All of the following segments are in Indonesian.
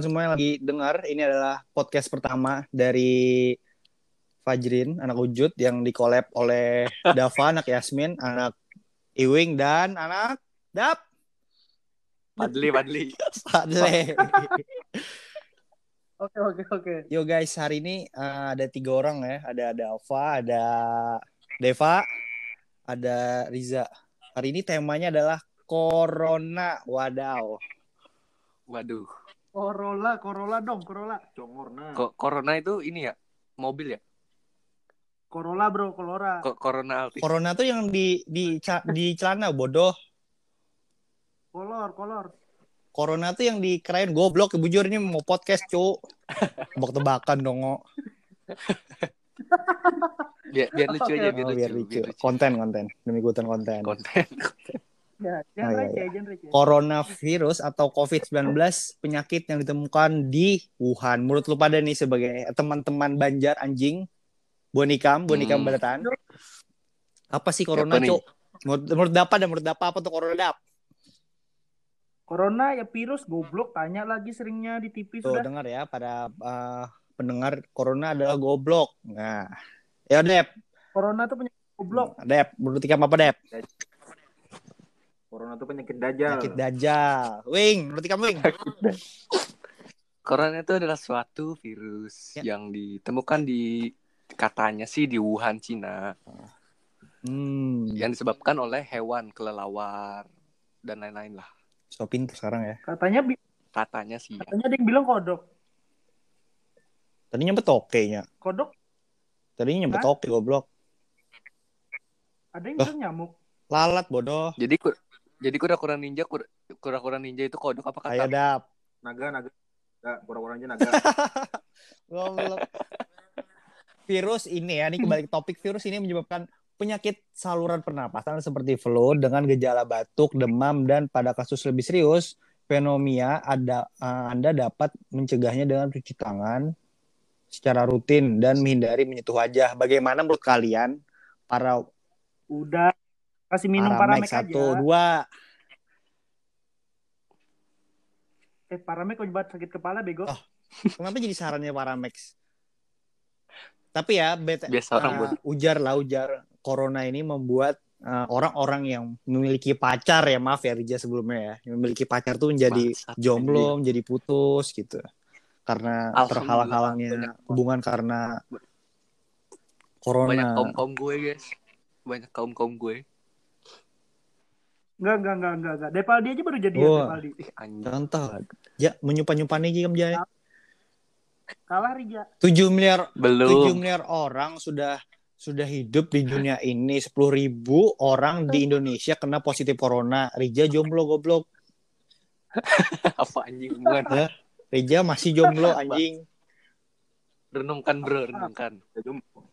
semua yang lagi dengar, ini adalah podcast pertama dari Fajrin, anak Ujut yang dikolab oleh Dava, anak Yasmin, anak Iwing dan anak Dap. Padli, Padli. Padle. Oke oke oke. Yo guys, hari ini uh, ada tiga orang ya. Ada Dava, ada Deva, ada Riza. Hari ini temanya adalah Corona. Wadaw. Waduh. Corolla, Corolla dong, Corolla. Congorna. Kok corona itu ini ya? Mobil ya? Corolla bro, Corolla. Kok corona Altis? Corona tuh yang di di di celana bodoh. Kolor, kolor. Corona tuh yang di keren goblok bujur ini mau podcast cu. Tebak-tebakan dong. Ngo. Biar, biar lucu aja, biar Oh, lucu. biar lucu. Konten konten demi ikutan konten. Konten. Ya, Oh, iya, receh, iya. receh. Coronavirus atau COVID-19 penyakit yang ditemukan di Wuhan. Menurut lu pada nih sebagai teman-teman Banjar anjing, Bonikam, Bonikam Hmm. Badatan. Apa sih corona? Cuk? Menurut, menurut Dapa dan menurut Dapa apa tuh corona Dap? Corona ya virus goblok, tanya lagi seringnya di TV Tuh sudah. dengar ya para uh, pendengar corona adalah goblok. Nah, ya Dep, Corona tuh penyakit goblok. Dep, menurut Ikam apa Dep? Corona tuh penyakit dajal. Penyakit dajal. Wing, menurut Ikam Wing. Corona itu adalah suatu virus Ya. yang ditemukan di katanya sih di Wuhan, Cina, Hmm, yang disebabkan oleh hewan kelelawar dan lain-lain lah. so pinter sekarang ya. Katanya bi- Katanya sih. ya. katanya ada yang bilang kodok. Tadinya nyebut oke nya. Kodok Tadinya nyebut Hah? oke goblok. ada yang bilang nyamuk. Lalat bodoh. Jadi jadi kura-kura ninja kur- kura-kura ninja itu kodok apa kata? Dap. Naga, naga. Naga, pura-pura aja naga. Goblok. virus ini ya, ini kembali ke topik virus ini menyebabkan penyakit saluran pernapasan seperti flu dengan gejala batuk, demam dan pada kasus lebih serius pneumonia ada eh, Anda dapat mencegahnya dengan cuci tangan secara rutin dan menghindari menyentuh wajah. Bagaimana menurut kalian para Udah kasih minum Paramex paramek aja. satu dua Eh paramek kok buat sakit kepala bego. Oh. Kenapa jadi sarannya Paramex? Tapi ya, bet- Biasa orang uh, buat ujar lah ujar corona ini membuat uh, orang-orang yang memiliki pacar ya maaf ya Rija sebelumnya ya, yang memiliki pacar tuh menjadi Bangsat, jomblo, menjadi putus gitu. Karena terhalang-halangnya banyak. hubungan karena banyak corona. kaum kaum gue guys banyak kaum kaum gue Enggak, enggak, enggak, enggak, enggak. Depaldi aja baru jadian Wah. Depaldi. Ih, ya menyupan-nyupan nih kamu jadi Kalah Rija. 7 miliar 7 belum miliar orang sudah sudah hidup di dunia ini. 10 ribu orang di Indonesia kena positif corona. Rija jomblo goblok. Apa anjing hubungan? Rija masih jomblo anjing. Renungkan bro renungkan. Ya, jumbo.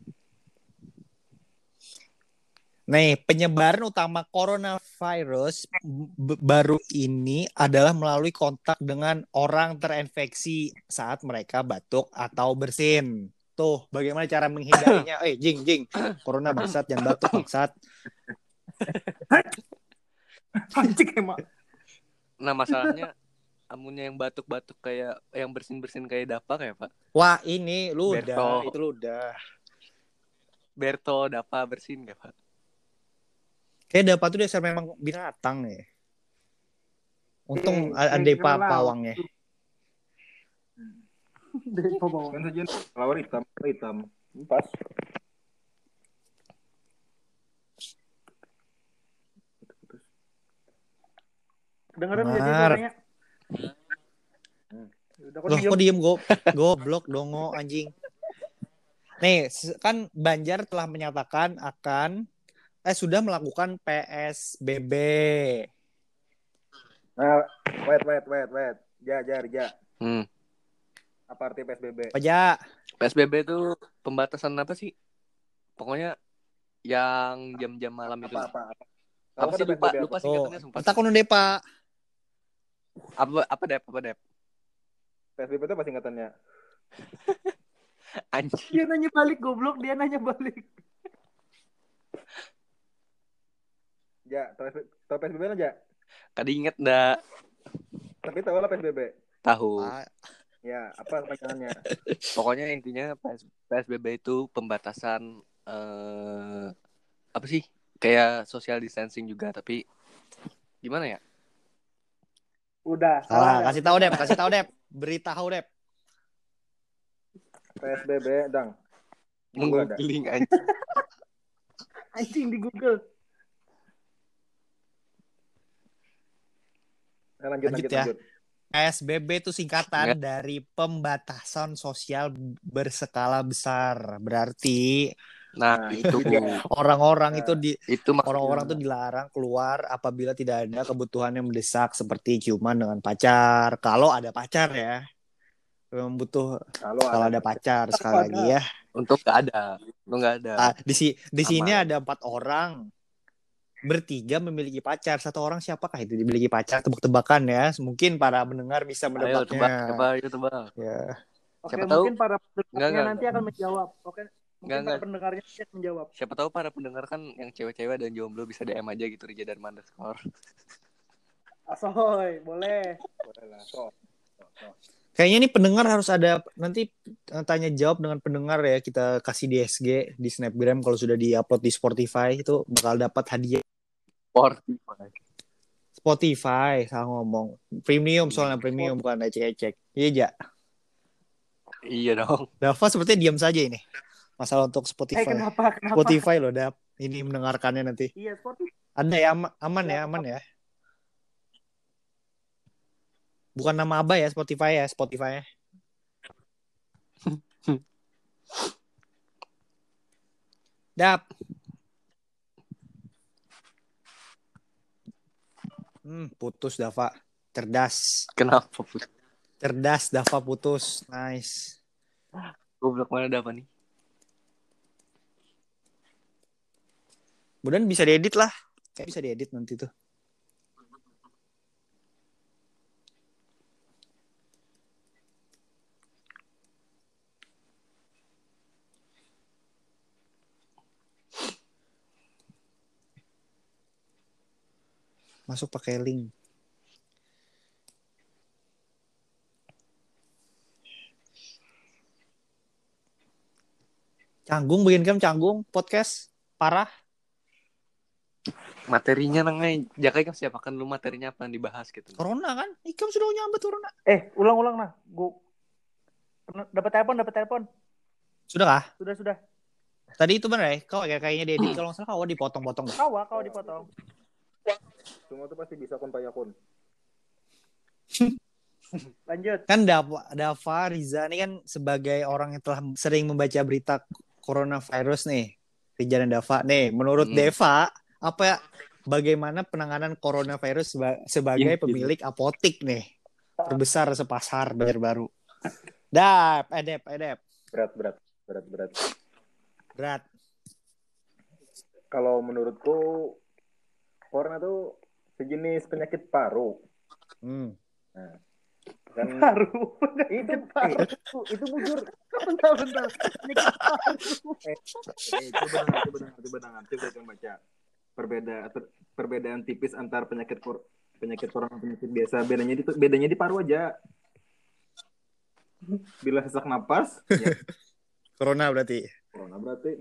Nih, penyebaran utama coronavirus baru ini adalah melalui kontak dengan orang terinfeksi saat mereka batuk atau bersin. Tuh, bagaimana cara menghindarinya? Eh, jing, jing. Corona bangsat, jangan batuk bangsat. Anjing emang. nah masalahnya amunnya yang batuk-batuk kayak yang bersin-bersin kayak Dapa kayak Pak Wah, ini lu udah, Berto. itu lu udah. Berto Dapa bersin gak Pak Kayak dapat tuh dasar memang binatang nih. Untung Eh, ada kayak pa kelelawar. pawangnya. Depa bawah. Kan saja kelawar hitam, hitam. Pas. Dengerin jadi suaranya. Udah kok Loh, diem. kok diem go goblok dongo anjing. Nih, kan Banjar telah menyatakan akan eh sudah melakukan PSBB. Nah, wait, wait, wait, wait. Ja, ja, ja. hmm. Apa arti PSBB? Aja, PSBB itu pembatasan apa sih pokoknya yang jam-jam malam itu Apa, apa, apa? apa sih lupa PSBB lupa apa? sih katanya sumpah Kita kono deh, Pak. apa apa dep apa dep PSBB itu apa singkatannya? anjing Dia nanya balik goblok, dia nanya balik. Ja, tau PSBB lah, Ja? Kada inget ndak Tapi tau lah PSBB. tahu. Ah, Ya, apa kepanjangannya? Pokoknya intinya PS PSBB itu pembatasan eh apa sih? Kayak social distancing juga tapi gimana ya? Udah. Salah, salah. kasih tahu Dep, kasih tahu Dep. Beritahu Dep. PSBB, Dang. Menggoogling aja. Anjing di Google. Lanjut, Lanjut lanjut, ya. lanjut. PSBB itu singkatan dari pembatasan sosial berskala besar. Berarti Nah, Nah, itu itu orang-orang Nah. itu di itu orang-orang tuh dilarang keluar apabila tidak ada kebutuhan yang mendesak seperti ciuman dengan pacar. Kalau ada pacar ya. Memang butuh Kalau kalau ada pacar sekali lagi ya. Untuk nggak ada, untuk nggak ada. Ah, di si di sini ada empat orang. Bertiga memiliki pacar. Satu orang siapakah itu dimiliki pacar? Tebak-tebakan ya. Mungkin para pendengar bisa Ayo menebaknya. tebak, tebak, ayo tebak. Ya. Oke, Siapa tahu- mungkin para Enggak, pendengarnya enggak. nanti akan menjawab. Oke. Mungkin Enggak, para enggak. pendengarnya akan menjawab. Siapa tahu para pendengar kan yang cewek-cewek dan jomblo bisa DM aja gitu Rija dan Mandeskor. Asoy, boleh. Boleh lah, so. So, so. Kayaknya nih pendengar harus ada nanti eh, tanya jawab dengan pendengar ya kita kasih di SG di Snapgram kalau sudah diupload di Spotify itu bakal dapat hadiah Spotify. Spotify salah ngomong. Premium soalnya premium bukan ecek-ecek iya ja. Iya dong. Dava sepertinya diam saja ini. Masalah untuk Eh, Spotify kenapa? Kenapa? Spotify loh Dap. Ini mendengarkannya nanti. Iya, Spotify. ada ya ama- aman ya aman ya. Bukan nama Abah ya Spotify ya Spotify ya. Dap Hmm, putus Dava. Cerdas. Kenapa? Put? Cerdas Dava putus. Nice. Goblok mana ada apa nih? Kemudian bisa diedit lah. Kayak bisa diedit nanti tuh. Masuk pakai link. Canggung bikin game canggung podcast parah. Materinya nangai. Jakai kan siapa kan lu materinya apa yang dibahas gitu. Corona kan? Ikam sudah nyambut corona. Eh, ulang-ulang nah. Gua dapat telepon, dapat telepon. Sudah kah? Sudah, sudah. Tadi itu bener ya? Kau kayak kayaknya diedit kalau nggak salah kau dipotong-potong. Kawa, kau dipotong. Semua tuh pasti bisa kun payakun. Lanjut. Kan Dava, Dava Riza ini kan sebagai orang yang telah sering membaca berita coronavirus nih. Riza dan Dava nih, menurut Hmm. Deva apa ya bagaimana penanganan coronavirus seba- sebagai Ini- pemilik apotik nih terbesar sepasar Banjarbaru. Dap, edep, edep, Berat, berat, berat, berat. berat. Kalau menurutku, corona tuh sejenis penyakit paru. Hmm. Dan Baru. itu, Penyakit paru. eh, itu, itu bujur. Bentar, bentar. Penyakit paru. Eh, coba dengar, coba dengar, coba dengar. Coba coba baca. Perbeda, per- perbedaan tipis antar penyakit kor penyakit corona dan penyakit biasa. Bedanya di bedanya di paru aja. Bila sesak napas, ya Corona berarti. corona berarti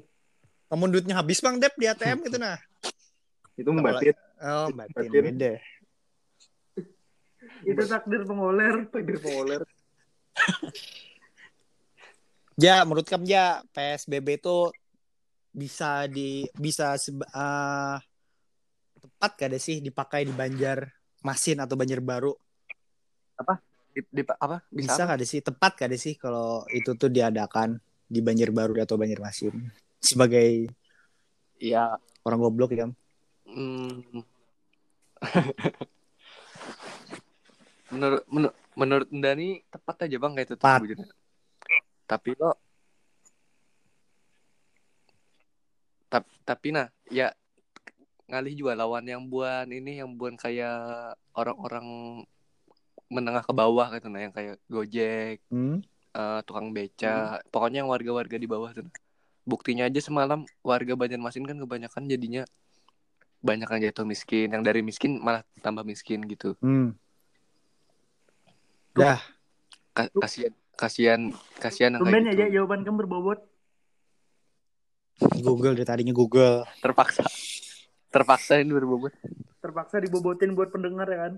Kamu duitnya habis bang Dep di ATM gitu nah. Itu membatin. Oh, batin Batin. beda. Itu takdir pengoler. Takdir pengoler. Ja, menurut kamu ja PSBB itu bisa di bisa seba- eh, tepat gak ada sih dipakai di Banjar Masin atau Banjar Baru? Di, di- apa? Bisa, Bisa? gak ada sih tepat gak ada sih kalau itu tuh diadakan di Banjar Baru atau Banjar Masin sebagai Iya. orang goblok ya. Hmm. menurut menur- menurut Dani tepat aja bang kayak itu Tepat. Tapi lo tapi, tapi nah ya ngalih juga lawan yang buan ini yang buan kayak orang-orang menengah ke bawah gitu nah yang kayak Gojek, Hmm? eh, tukang beca, pokoknya yang warga-warga di bawah tuh. nah. Buktinya aja semalam warga Banjarmasin kan kebanyakan jadinya banyak yang jatuh miskin, yang dari miskin malah tambah miskin gitu. Hmm. Dah, Ka- kasihan kasihan kasihan yang Tumben kayak aja gitu. jawaban kamu berbobot. Google dari tadinya Google. terpaksa terpaksa ini berbobot Terpaksa dibobotin buat pendengar ya kan.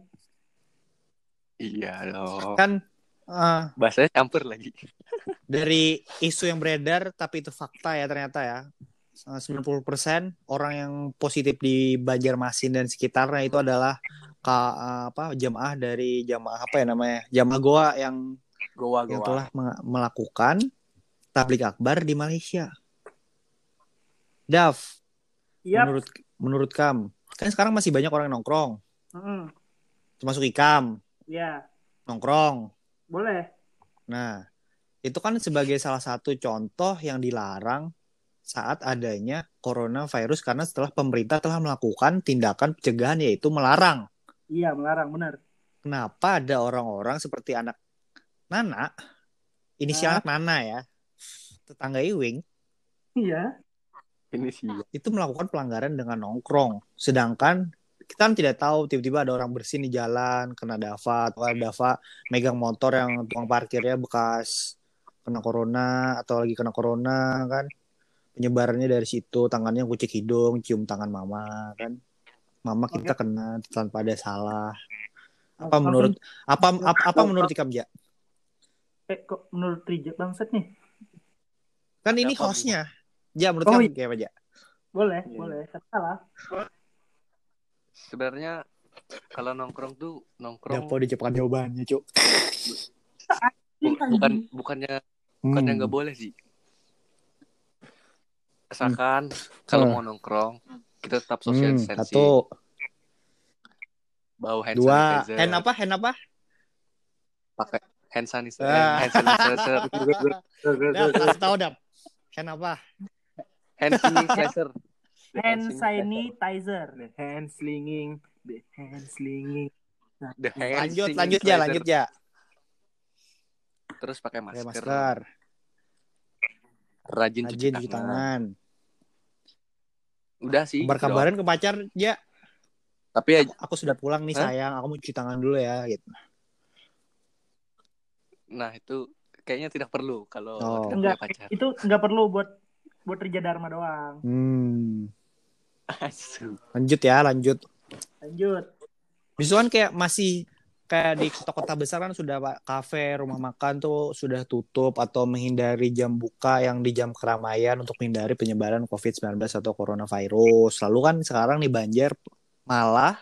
iya dong Kan eh, bahasanya campur lagi dari isu yang beredar tapi itu fakta ya ternyata ya. Eh, 90% orang yang positif di Banjarmasin dan sekitarnya itu adalah ka, eh, apa jamaah dari jamaah apa ya namanya? Jamaah Goa yang goa yang goa telah meng- melakukan tablik akbar di Malaysia. Dav, Yap. menurut menurut Kam, kan sekarang masih banyak orang yang nongkrong, Mm-mm. termasuk Ikam Ya, nongkrong. boleh. Nah, itu kan sebagai salah satu contoh yang dilarang saat adanya coronavirus karena setelah pemerintah telah melakukan tindakan pencegahan yaitu melarang. Iya, melarang benar. Kenapa ada orang-orang seperti anak Nana, inisial Ah. anak Nana ya, tetangga Iwing, Iya. ini sih itu melakukan pelanggaran dengan nongkrong. Sedangkan kita kan tidak tahu tiba-tiba ada orang bersin di jalan kena Dava atau ada Dava megang motor yang tukang parkirnya bekas kena corona atau lagi kena corona kan penyebarannya dari situ tangannya kucek hidung cium tangan mama kan mama kita kena tanpa ada salah apa menurut apa apa, apa menurut Ikam Ja? Eh, kok menurut Rija bangsat nih? kan ini hostnya Ja menurut Oh, kamu iya. kayak apa Ja? Boleh, Iya. boleh. Salah. sebenarnya kalau nongkrong tuh nongkrong Dapo dicepatkan jawabannya cuk bu- bukan bukannya bukannya Hmm. nggak boleh sih asalkan kalau Hmm. mau nongkrong kita tetap social Hmm, distancing satu bawa hand dua sanitizer hand apa hand apa pakai hand sanitizer Ah. hand sanitizer Dap, kasih tahu Dap. Hand apa? hand sanitizer Hand sanitizer. The hand slinging, the hand slinging. The hand Lanjut, lanjut ya, lanjut ya. terus pakai Pakai masker, masker, rajin, rajin cuci, cuci tangan. tangan. udah sih. Kabar-kabaran ke pacar, ya. tapi ya Aku sudah pulang nih Hah? sayang, aku mau cuci tangan dulu ya, gitu. nah itu kayaknya tidak perlu kalau Oh. tidak Enggak. punya pacar Itu nggak perlu buat buat Rija Dharma doang. Hmm. Asu. Lanjut ya, lanjut. Lanjut. Misalkan kayak masih kayak di kota-kota besar kan sudah kafe, rumah makan tuh sudah tutup atau menghindari jam buka yang di jam keramaian untuk menghindari penyebaran COVID-19 atau coronavirus. Lalu kan sekarang nih Banjar malah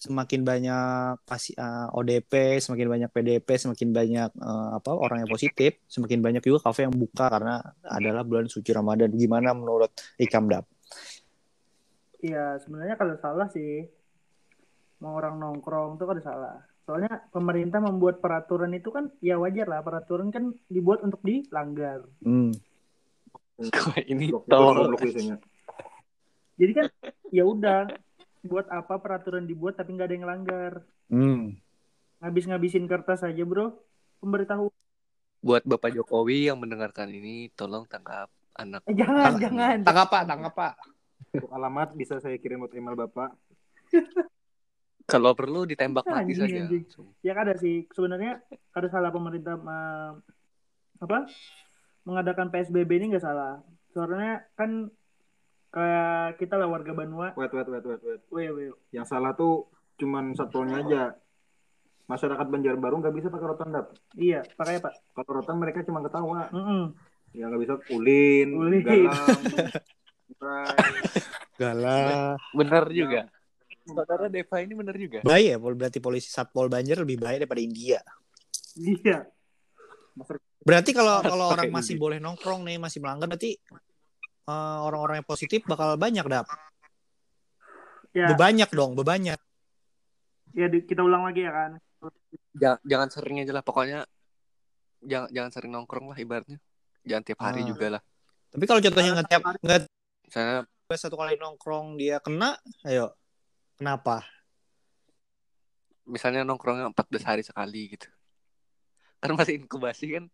semakin banyak pasi, eh, ODP, semakin banyak PDP, semakin banyak eh, apa orang yang positif, semakin banyak juga kafe yang buka karena adalah bulan suci Ramadan. Gimana menurut Ikam Dap? Iya, sebenarnya kalau salah sih mau orang nongkrong tuh kan salah. Soalnya pemerintah membuat peraturan itu kan ya wajar lah, peraturan kan dibuat untuk dilanggar. Hmm. Ini tolong. Jadi kan ya udah buat apa peraturan dibuat tapi nggak ada yang langgar. Hmm. Ngabis-ngabisin kertas aja, Bro. Pemberitahu. buat Bapak Jokowi yang mendengarkan ini tolong tangkap anak Eh, jangan, Tang- jangan. Tangkap Pak, tangkap Pak. Untuk alamat bisa saya kirim buat email Bapak. kalau perlu ditembak mati Anjing, saja anjing. Ya ada sih sebenarnya ada salah pemerintah ma- apa mengadakan PSBB ini nggak salah. Soalnya kan kayak kita lah warga Banua. Wait, wait, wait, wait, wait. Weh, weh. Yang salah tuh cuman satpolnya aja. Masyarakat Banjarbaru nggak bisa pakai rotan dap. Iya, pakai Pak. Kalau rotan mereka cuma ketawa. Mm-mm. Ya nggak bisa ulin, Ulin. galang. Galah. benar juga saudara Deva ini benar juga Baik ya, berarti polisi Satpol Banjar lebih baik daripada India. Iya. Berarti kalau kalau orang masih India. boleh nongkrong nih, masih melanggar berarti eh, orang-orang yang positif bakal banyak dap. Ya, Bebanyak dong, bebanyak. ya di- kita ulang lagi ya kan. jangan, jangan sering aja lah pokoknya jangan jangan sering nongkrong lah ibaratnya jangan tiap hari Ah. juga lah Tapi kalau contohnya nggak tiap nggak misalnya satu kali nongkrong dia kena, ayo. Kenapa? misalnya nongkrongnya 14 hari sekali gitu kan masih inkubasi kan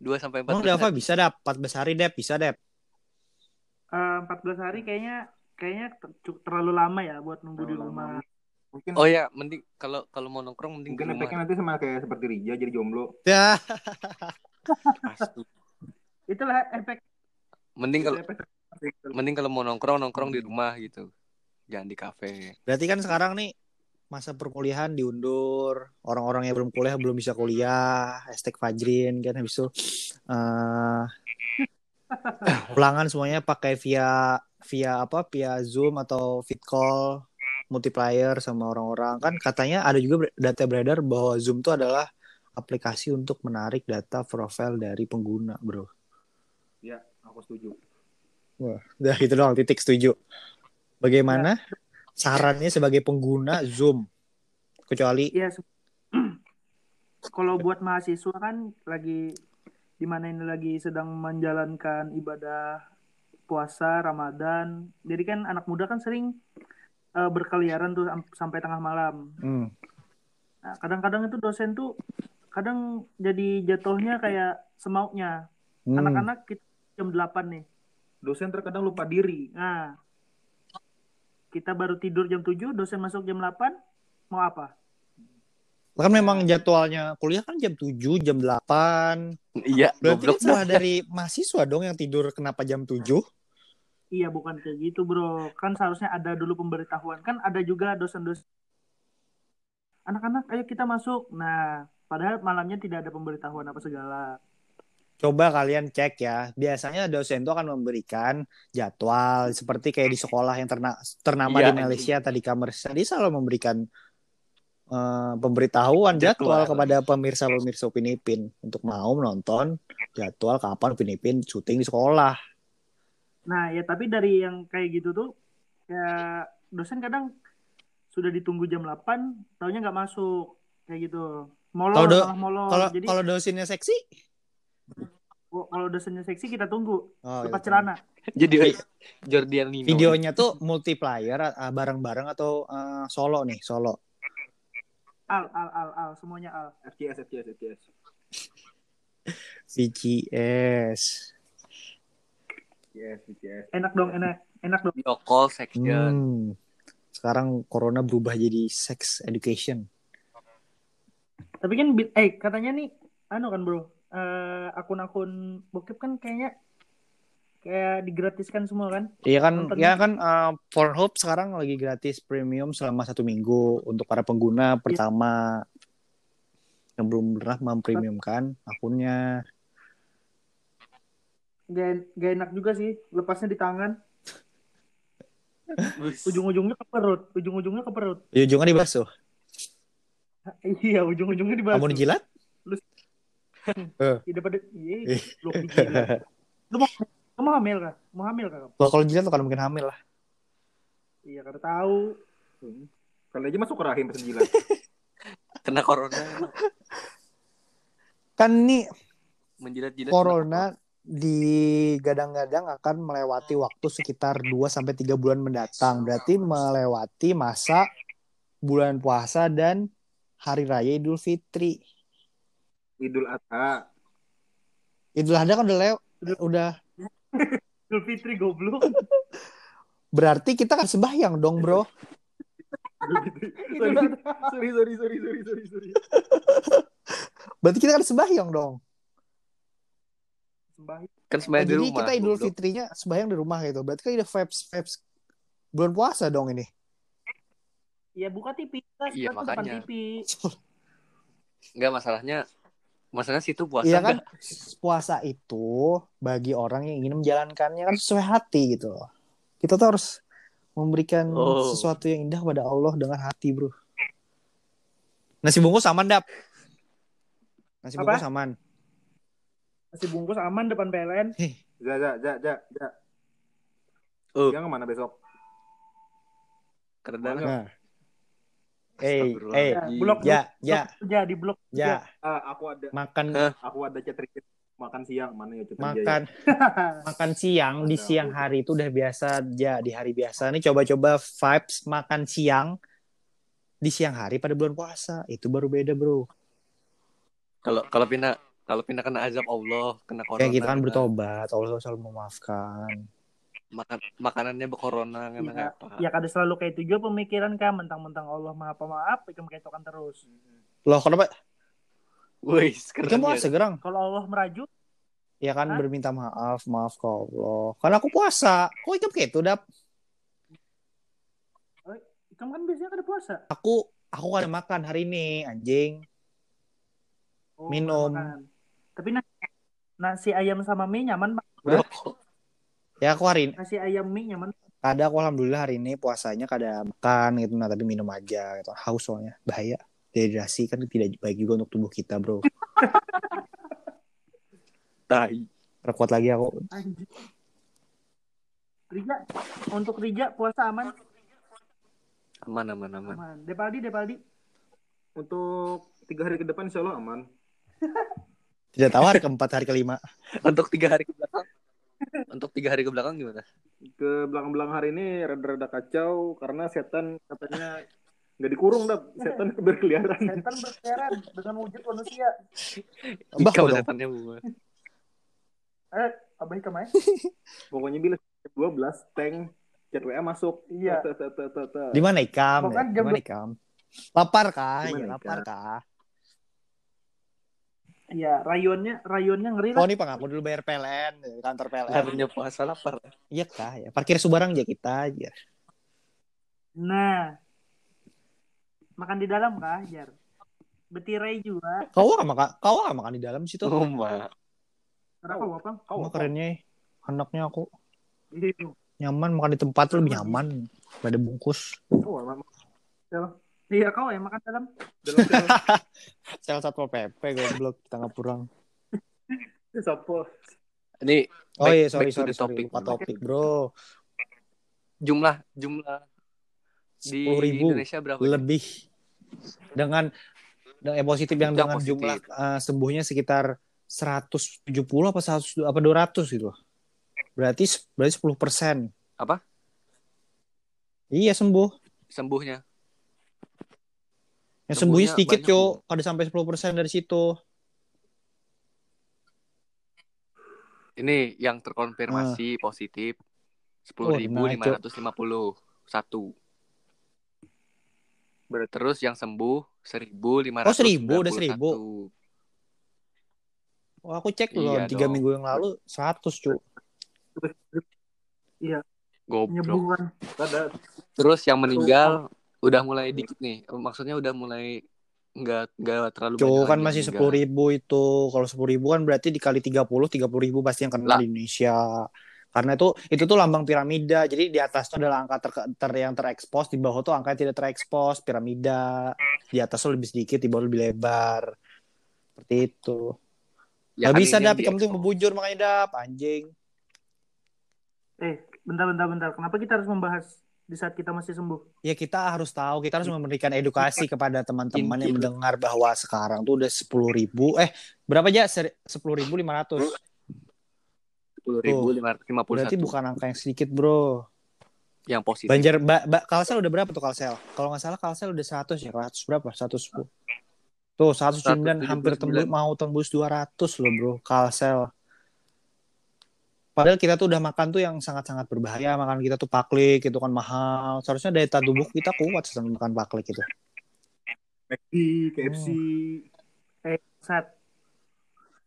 2 sampai 14 Emang Dava hari. bisa dap 14 hari dep, bisa dep. Eh, 14 hari kayaknya kayaknya terlalu lama ya buat nunggu di Terlalu rumah. Mungkin Oh ya, mending kalau kalau mau nongkrong mending mungkin di efeknya nanti sama kayak seperti Rija jadi jomblo. Ya. Itulah efek Mending kalau Efek- mending kalau mau nongkrong nongkrong di rumah gitu. Jangan di kafe. berarti kan sekarang nih masa perkuliahan diundur, orang-orang yang belum kuliah belum bisa kuliah, hashtag Fajrin kan habis itu eh ulangan semuanya pakai via via apa via Zoom atau fit call multiplier sama orang-orang kan katanya ada juga data beredar bahwa Zoom itu adalah aplikasi untuk menarik data profil dari pengguna bro Ya, aku setuju. udah gitu doang titik setuju bagaimana sarannya sebagai pengguna Zoom kecuali ya kalau buat mahasiswa kan lagi di mana ini lagi sedang menjalankan ibadah puasa Ramadan. Jadi kan anak muda kan sering eh, berkeliaran tuh am- sampai tengah malam. Hmm. Nah, kadang-kadang itu dosen tuh kadang jadi jatuhnya kayak semaunya. Hmm. Anak-anak kita jam 8 nih. Dosen terkadang lupa diri. Nah, kita baru tidur jam 7, dosen masuk jam 8, mau apa? kan memang jadwalnya kuliah kan jam 7, jam 8. Iya, Berarti kan salah dari mahasiswa dong yang tidur kenapa jam 7? Iya, bukan kayak gitu, bro. Kan seharusnya ada dulu pemberitahuan. Kan ada juga dosen-dosen. Anak-anak, ayo kita masuk. Nah, padahal malamnya tidak ada pemberitahuan apa segala. Coba kalian cek ya. Biasanya dosen itu akan memberikan jadwal seperti kayak di sekolah yang terna- ternama Iya, di Malaysia tadi Kamers. Tadi selalu memberikan eh, pemberitahuan jadwal, Jadwal. kepada pemirsa-pemirsa Upin Ipin untuk mau menonton jadwal kapan Upin Ipin syuting di sekolah. Nah, ya tapi dari yang kayak gitu tuh, ya dosen kadang sudah ditunggu jam 8, taunya nggak masuk. Kayak gitu. Molor, Kalau do- molor. Kalau Jadi kalau dosennya seksi? Kalau dosennya seksi kita tunggu. Oh, Lepas gitu. celana. Jadi Jordian Nino. Videonya tuh multiplayer eh, bareng-bareng atau eh, solo nih, solo. Al, al, al, al. Semuanya al. FCS, FCS, FCS. VGS. Yes, FCS. Enak dong, enak. Enak dong. Video call section. Hmm. Sekarang corona berubah jadi sex education. Tapi kan, eh katanya nih, anu kan bro, eh, akun-akun bokep kan kayaknya kayak digratiskan semua kan? Iya kan, Nonton ya kan uh, Pornhub sekarang lagi gratis premium selama satu minggu untuk para pengguna pertama yang belum pernah mempremiumkan akunnya. Gak, gak enak juga sih, lepasnya di tangan, ujung-ujungnya ke perut, ujung-ujungnya ke perut. Ya, ujungnya dibasuh. Iya, ujung-ujungnya dibasuh. Kamu dijilat? Tidak pada, iya, belum dijilat. Lu mau, lu mau hamil kah? Mau hamil kah? kamu? Kalau kalau jilat kan mungkin hamil lah. Iya, karena tahu. Hmm. Kali aja masuk ke rahim pas jilat. Kena corona. Kan nih Menjilat-jilat. corona digadang-gadang akan melewati waktu sekitar 2 sampai 3 bulan mendatang. Berarti melewati masa bulan puasa dan hari raya Idul Fitri. Idul Adha. Idul Adha kan udah lew udah Idul Fitri goblok. berarti kita kan sembahyang dong, Bro. sorry, sorry, sorry, sorry, sorry, sorry, sorry. Berarti kita kan sembahyang dong. Sembahyang. Kan sebenarnya di Jadi rumah. kita Idul goblok. Fitrinya sembahyang di rumah gitu. Berarti kan ada vibes vibes bulan puasa dong ini. Ya buka TV, kita Iya, depan makanya. TV. Enggak masalahnya. Masalahnya situ puasa Iya kan puasa itu bagi orang yang ingin menjalankannya kan sesuai hati gitu loh. Kita tuh harus memberikan Oh. sesuatu yang indah pada Allah dengan hati, Bro. Nasi bungkus aman, Dap. Nasi Apa? bungkus aman. Masih bungkus aman depan PLN. Ja, ja, ja, ja, ja. Oh. Yang ke mana besok? Karena Nah. Eh, eh, Ya, blok, ya, blok, ya, Ya, di blok. ya, Ah, aku ada, makan. Aku ada chat makan siang mana ya chat makan. Makan siang di siang hari itu udah biasa ya di hari biasa. Nih coba-coba vibes makan siang di siang hari pada bulan puasa. Itu baru beda bro. Kalau kalau pindah kalau pindah kena azab Allah, kena corona. kayak kita kan kena- bertobat. Allah selalu memaafkan makan makanannya berkorona kan Iya, apa. ya kada selalu kayak itu juga pemikiran kan mentang-mentang Allah maha pemaaf ikam kayak tokan terus Loh, kenapa? Wih, Kamu ya. puasa gerang? kalau Allah meraju Ya kan Hah? berminta maaf, maaf ke Allah. Karena aku puasa. Kok ikam kayak itu, Dap? ikam kan biasanya kada puasa Aku aku kada makan hari ini, anjing. Oh, Minum. makan. tapi nasi, nasi ayam sama mie nyaman Bang. Ya aku hari ini, nasi ayam mie nyaman kada aku alhamdulillah hari ini puasanya kada makan gitu nah tapi minum aja gitu. Haus soalnya, bahaya. Dehidrasi kan tidak baik juga untuk tubuh kita, Bro. Tai. Perkuat lagi aku. Anjing. Rija untuk Rija puasa aman Aman aman aman. aman Depaldi Depaldi Untuk tiga hari ke depan insya Allah aman. Tidak tahu hari keempat, hari kelima. Untuk tiga hari ke belakang. Untuk tiga hari ke belakang gimana? Ke belakang-belakang hari ini rada-rada kacau karena setan katanya nggak dikurung dah, setan berkeliaran. setan berkeliaran dengan wujud manusia Bah, Ikam dong. setannya buat. eh abai ke mana Pokoknya bila 12 tank chat WA masuk. Iya. Di mana ikam? Ya? Di mana ikam? Lapar kah? Ya, mana lapar ikam? kah? Iya, rayonnya rayonnya ngeri Oh, lah. ini Pak, aku dulu bayar PLN, kantor PLN. Harinya puasa lapar. Iya kah? Ya, parkir Subarang aja kita aja. Nah, makan di dalam kah, Jar? Betirai juga. Kau nggak makan? Kau nggak makan di dalam situ? Oh, mak. Kenapa apa? Kau Emang kerennya anaknya aku Iya. nyaman makan di tempat tuh lebih nyaman pada bungkus. Oh, emang Iya, kau yang makan dalam. Sel satpol pp goblok tengah purang. sapo. Ini Oh iya sorry sorry topic. lupa topik bro. jumlah jumlah di Sepuluh ribu Indonesia berapa? lebih dengan dengan positif yang Yang dengan positif. jumlah eh, sembuhnya sekitar 170 apa 100 apa 200 gitu. Berarti berarti 10 persen. Apa? Iya sembuh. Sembuhnya. Yang Sembuhnya sedikit cok. Ada sampai 10 persen dari situ. Ini yang terkonfirmasi positif Oh, sepuluh ribu nah, lima ratus lima puluh satu. Terus yang sembuh seribu lima Oh, ratus. 1000, udah 1000. Oh, aku cek loh Iya tiga dong. minggu yang lalu 100 cuk. Goblok. Penyembuhan. Ada Terus yang meninggal udah mulai dikit nih. Maksudnya udah mulai nggak nggak terlalu banyak kan masih sepuluh ribu itu. Kalau sepuluh ribu kan berarti dikali 30 30 ribu pasti yang kena Lah. di Indonesia. Karena itu itu tuh lambang piramida. Jadi di atas tuh adalah angka ter, ter- yang terekspos, di bawah tuh angka yang tidak terekspos, piramida. Di atas tuh lebih sedikit, di bawah lebih lebar. Seperti itu. Ya Gak bisa dap, kamu tuh membujur makanya dap, anjing. Eh, bentar, bentar, bentar. Kenapa kita harus membahas di saat kita masih sembuh? Ya kita harus tahu, kita harus memberikan edukasi kepada teman-teman yang Inti. mendengar bahwa sekarang tuh udah sepuluh ribu, eh berapa aja? Sepuluh ribu lima ratus. sepuluh ribu lima ratus lima puluh Berarti bukan angka yang sedikit bro. yang positif. Banjar, ba, ba, Kalsel udah berapa tuh Kalsel? Kalau nggak salah Kalsel udah 100 ya, 100 berapa? 110. Tuh 109 hampir 179. tembus mau tembus 200 loh bro, Kalsel. Padahal kita tuh udah makan tuh yang sangat-sangat berbahaya, makan kita tuh paklik itu kan mahal. Seharusnya daya tahan tubuh kita kuat setelah makan paklik itu. McD, KFC. Eh, saat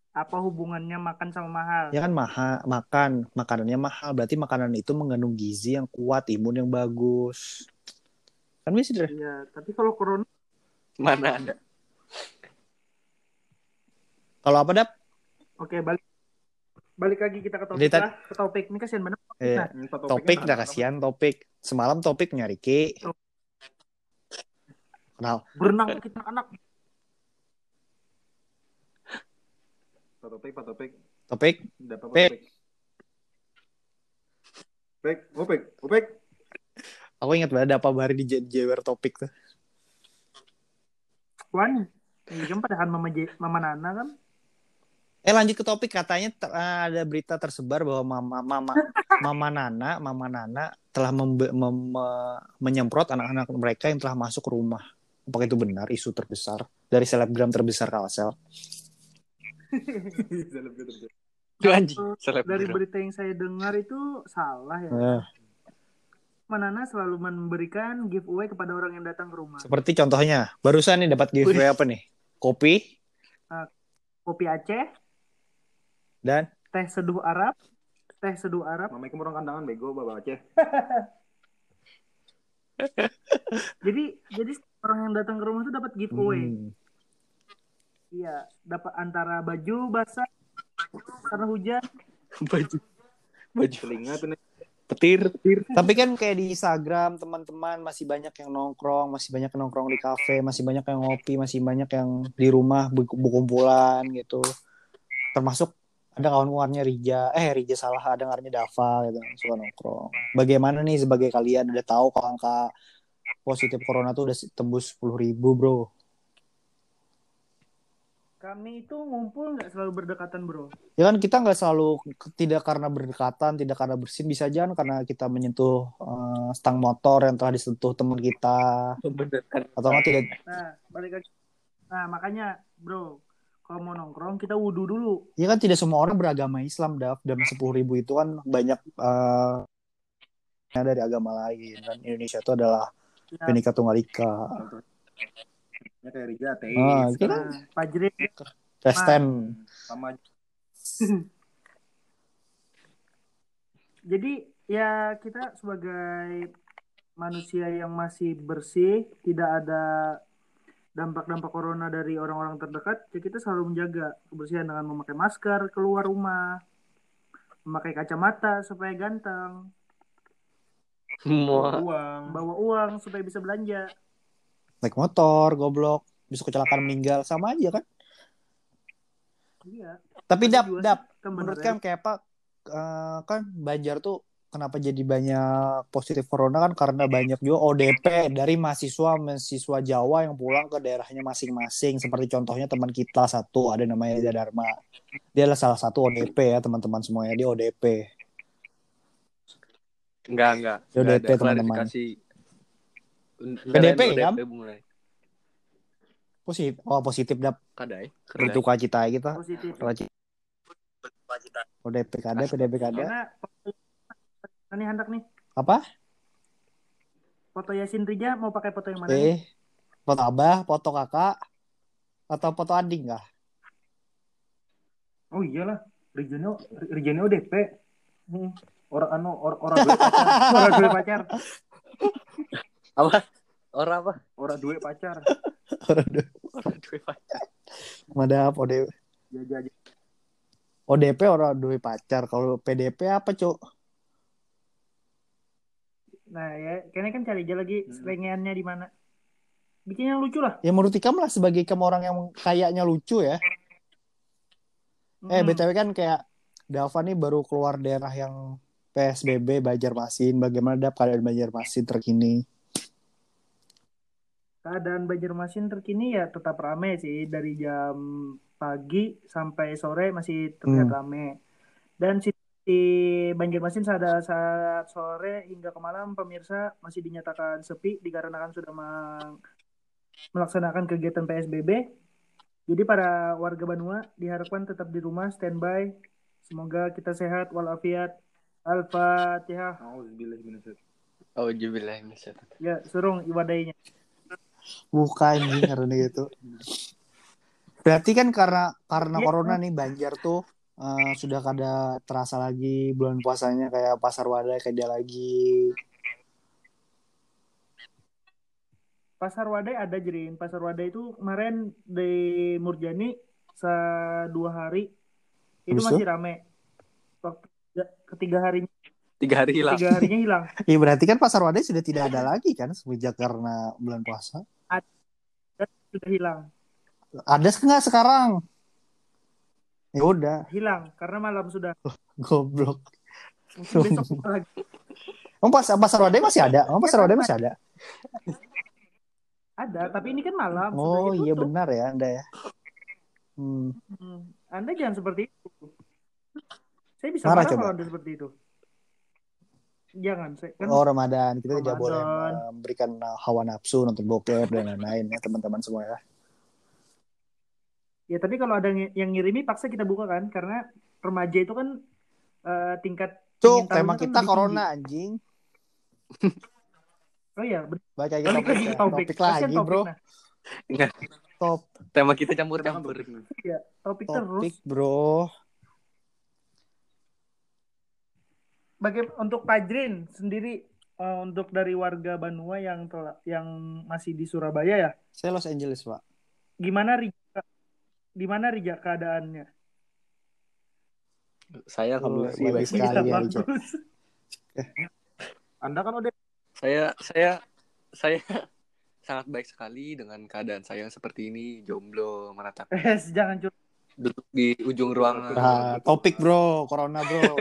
apa hubungannya makan sama mahal? Ya kan mahal, makan makanannya mahal, berarti makanan itu mengandung gizi yang kuat, imun yang bagus. Kan bisa? Iya, tapi kalau corona Mana ada? Kalau apa dap? Oke, balik balik lagi kita ke topik Jadi, lah. Ke topik ini kasihan banget. Eh, Nah, topik Topiknya dah kasihan topik. Semalam topik nyari Ki. Kenal. berenang kita anak. Pak Topik, Pak Topik. Topik Udah apa, Pak Pik. Topik? Pik, Opik, Opik. Aku ingat banget ada apa hari di J- Jewer topik tuh. Wan, iya padahal mama J, mama Nana kan. Eh lanjut ke topik katanya ter- eh, ada berita tersebar bahwa mama mama mama Nana mama Nana telah membe- mem- me- menyemprot anak-anak mereka yang telah masuk ke rumah. Apakah itu benar isu terbesar dari selebgram terbesar Kalsel? Anjing, dari berita yang saya dengar itu salah ya. Eh, Manana selalu memberikan giveaway kepada orang yang datang ke rumah. seperti contohnya, barusan nih dapat giveaway apa nih? Kopi Kopi Aceh, dan teh seduh Arab, teh seduh Arab. Mamai orang kandangan bego bawa Aceh. Jadi jadi orang yang datang ke rumah itu dapat giveaway. Hmm. Iya, dapat antara baju basah karena hujan. Baju. Baju. Telinga tuh nih. Petir. Tapi kan kayak di Instagram teman-teman masih banyak yang nongkrong, masih banyak yang nongkrong di kafe, masih banyak yang ngopi, masih banyak yang di rumah berkumpulan gitu. Termasuk ada kawan-kawannya Rija, eh Rija salah, ada ngarannya Dava gitu, suka nongkrong. Bagaimana nih sebagai kalian udah tahu kalau angka positif corona tuh udah tembus 10.000 ribu bro. Kami itu ngumpul nggak selalu berdekatan, Bro. Ya kan kita nggak selalu tidak karena berdekatan, tidak karena bersin, bisa aja kan karena kita menyentuh eh, stang motor yang telah disentuh teman kita Bener kan. atau nggak tidak Nah, balik lagi. Nah, makanya, Bro, kalau mau nongkrong kita wudhu dulu. Ya kan tidak semua orang beragama Islam, Dav. Dan 10 ribu itu kan banyak eh, dari agama lain. Dan Indonesia itu adalah Ya, Bhinneka Tunggal Ika. Ya kayak Riga, ateis. Ah, kita nah, Kristen. Sama Jadi ya kita sebagai manusia yang masih bersih, tidak ada dampak-dampak corona dari orang-orang terdekat, ya kita selalu menjaga kebersihan dengan memakai masker keluar rumah, memakai kacamata supaya ganteng, Semua. uang. bawa uang supaya bisa belanja. Naik motor, goblok. Bisa kecelakaan meninggal. Sama aja kan. Iya. Tapi Dap, Dap. kan Menurut kan kayak apa? eh, kan Banjar tuh kenapa jadi banyak positif corona kan karena banyak juga ODP dari mahasiswa mahasiswa Jawa yang pulang ke daerahnya masing-masing seperti contohnya teman kita satu ada namanya Eza Dharma dia adalah salah satu ODP ya teman-teman semuanya dia ODP Enggak, enggak. Ya, Enggak DP, ada teman-teman. klarifikasi. Enggak PDP, ada kan? DP mulai. positif oh positif dap Kadai. Kadai. berduka cita kita positif. ODP kada PDP kada Karena ini hendak nih apa foto Yasin Rija mau pakai foto yang mana? eh foto abah foto kakak atau foto adik nggak Oh iyalah, Rijano Rijano ODP. Hmm. Orang anu or- orang duwe pacar. Orang dua pacar. Apa? Orang apa? Orang duwe pacar. Orang duwe pacar. Madap ODP Ya ya ya. ODP orang duwe pacar kalau PDP apa cuk Nah ya, kayaknya kan cari aja lagi Hmm. selengeannya di mana. Bikin yang lucu lah. ya menurut Ikam lah sebagai kamu orang yang kayaknya lucu ya eh Hmm. btw kan kayak Dava nih baru keluar daerah yang PSBB Banjarmasin bagaimana dap keadaan Banjarmasin terkini Keadaan Banjarmasin terkini ya tetap rame sih dari jam pagi sampai sore masih terlihat Hmm. rame. Dan si di Banjarmasin saat, saat sore hingga ke malam pemirsa masih dinyatakan sepi dikarenakan sudah melaksanakan kegiatan PSBB. Jadi para warga Banua diharapkan tetap di rumah standby. Semoga kita sehat walafiat. Al-Fatihah. Auzubillahi Oh. Ya, surung iwadainya. bukan karena gitu berarti kan karena karena Iya. corona nih Banjar tuh eh, sudah kada terasa lagi bulan puasanya kayak pasar wadah kayak dia lagi Pasar Wadai ada Jerin. Pasar Wadai itu kemarin di Murjani se dua hari itu Habis masih rame. Waktu ketiga- harinya Tiga hari hilang. tiga harinya hilang. Iya berarti kan pasar wadah sudah tidak ada lagi kan semenjak karena bulan puasa. Sudah hilang. Ada nggak sekarang? Ya udah, Hilang karena malam sudah. goblok. Besok lagi. Emang pas pasar wadah masih ada? Emang pasar wadah masih ada? Ada, tapi ini kan malam. Oh iya benar ya anda ya. Hmm. Hmm, Anda jangan seperti itu. Saya bisa Marah marah kalau Anda seperti itu. Jangan, saya kan Oh Ramadan kita tidak boleh Ramadan. memberikan hawa nafsu nonton bokep dan lain-lain ya teman-teman semua ya. Ya tapi kalau ada yang yang ngirimi paksa kita buka kan karena remaja itu kan eh, tingkat Cuk, tema kan kita lebih tinggi. corona anjing. Oh iya. Baca lagi balik lagi topik. Topik lagi, topik, bro. nah. Enggak, Top tema kita campur-campur. Iya, topik, terus. topik, bro. Baga- untuk Pajrin sendiri eh, untuk dari warga Banua yang telah, yang masih di Surabaya ya, Saya Los Angeles, Pak. gimana Rija? Di mana Rija keadaannya? Saya alhamdulillah sih baik sekali ya. Anda kan udah Saya saya saya sangat baik sekali dengan keadaan saya yang seperti ini, jomblo, meratapi Eh, jangan curhat. duduk di ujung ruangan. Nah, topik, bro. Corona, bro.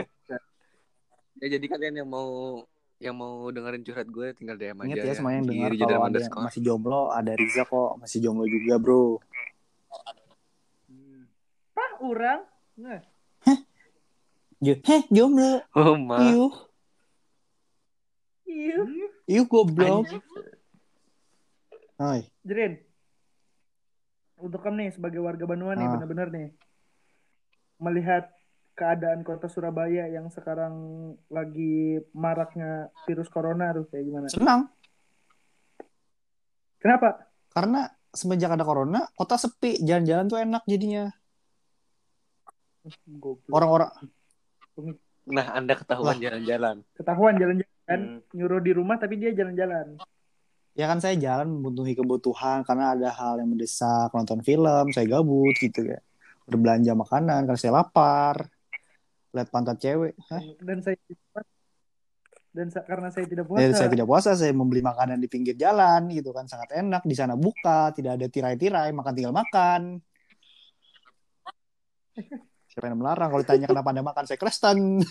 Ya jadi kalian yang mau yang mau dengerin curhat gue tinggal DM aja Ingat ya semua yang di dengar kalau ada underscore. masih jomblo, ada Riza kok masih jomblo juga, bro. Orang? Nah, Jo- Heh, jomblo. Oh ma. Iuh, iya. iuh goblok. Anjing. Hai. Jrin. Untuk kamu nih sebagai warga Banua nih Ah. benar-benar nih melihat keadaan kota Surabaya yang sekarang lagi maraknya virus corona tuh kayak gimana? Senang Kenapa? karena semenjak ada corona, kota sepi, jalan-jalan tuh enak jadinya. Orang-orang Nah, Anda ketahuan jalan-jalan. Ketahuan jalan-jalan Hmm. nyuruh di rumah tapi dia jalan-jalan. ya kan saya jalan memenuhi kebutuhan karena ada hal yang mendesak, nonton film, saya gabut gitu ya. Berbelanja makanan karena saya lapar. Lihat pantat cewek. Hah? Dan saya dan sa- karena saya tidak Ya, puasa. saya tidak puasa, saya membeli makanan di pinggir jalan gitu kan sangat enak di sana buka, tidak ada tirai-tirai, makan tinggal makan. Siapa yang melarang kalau ditanya kenapa Anda makan, saya Kristen.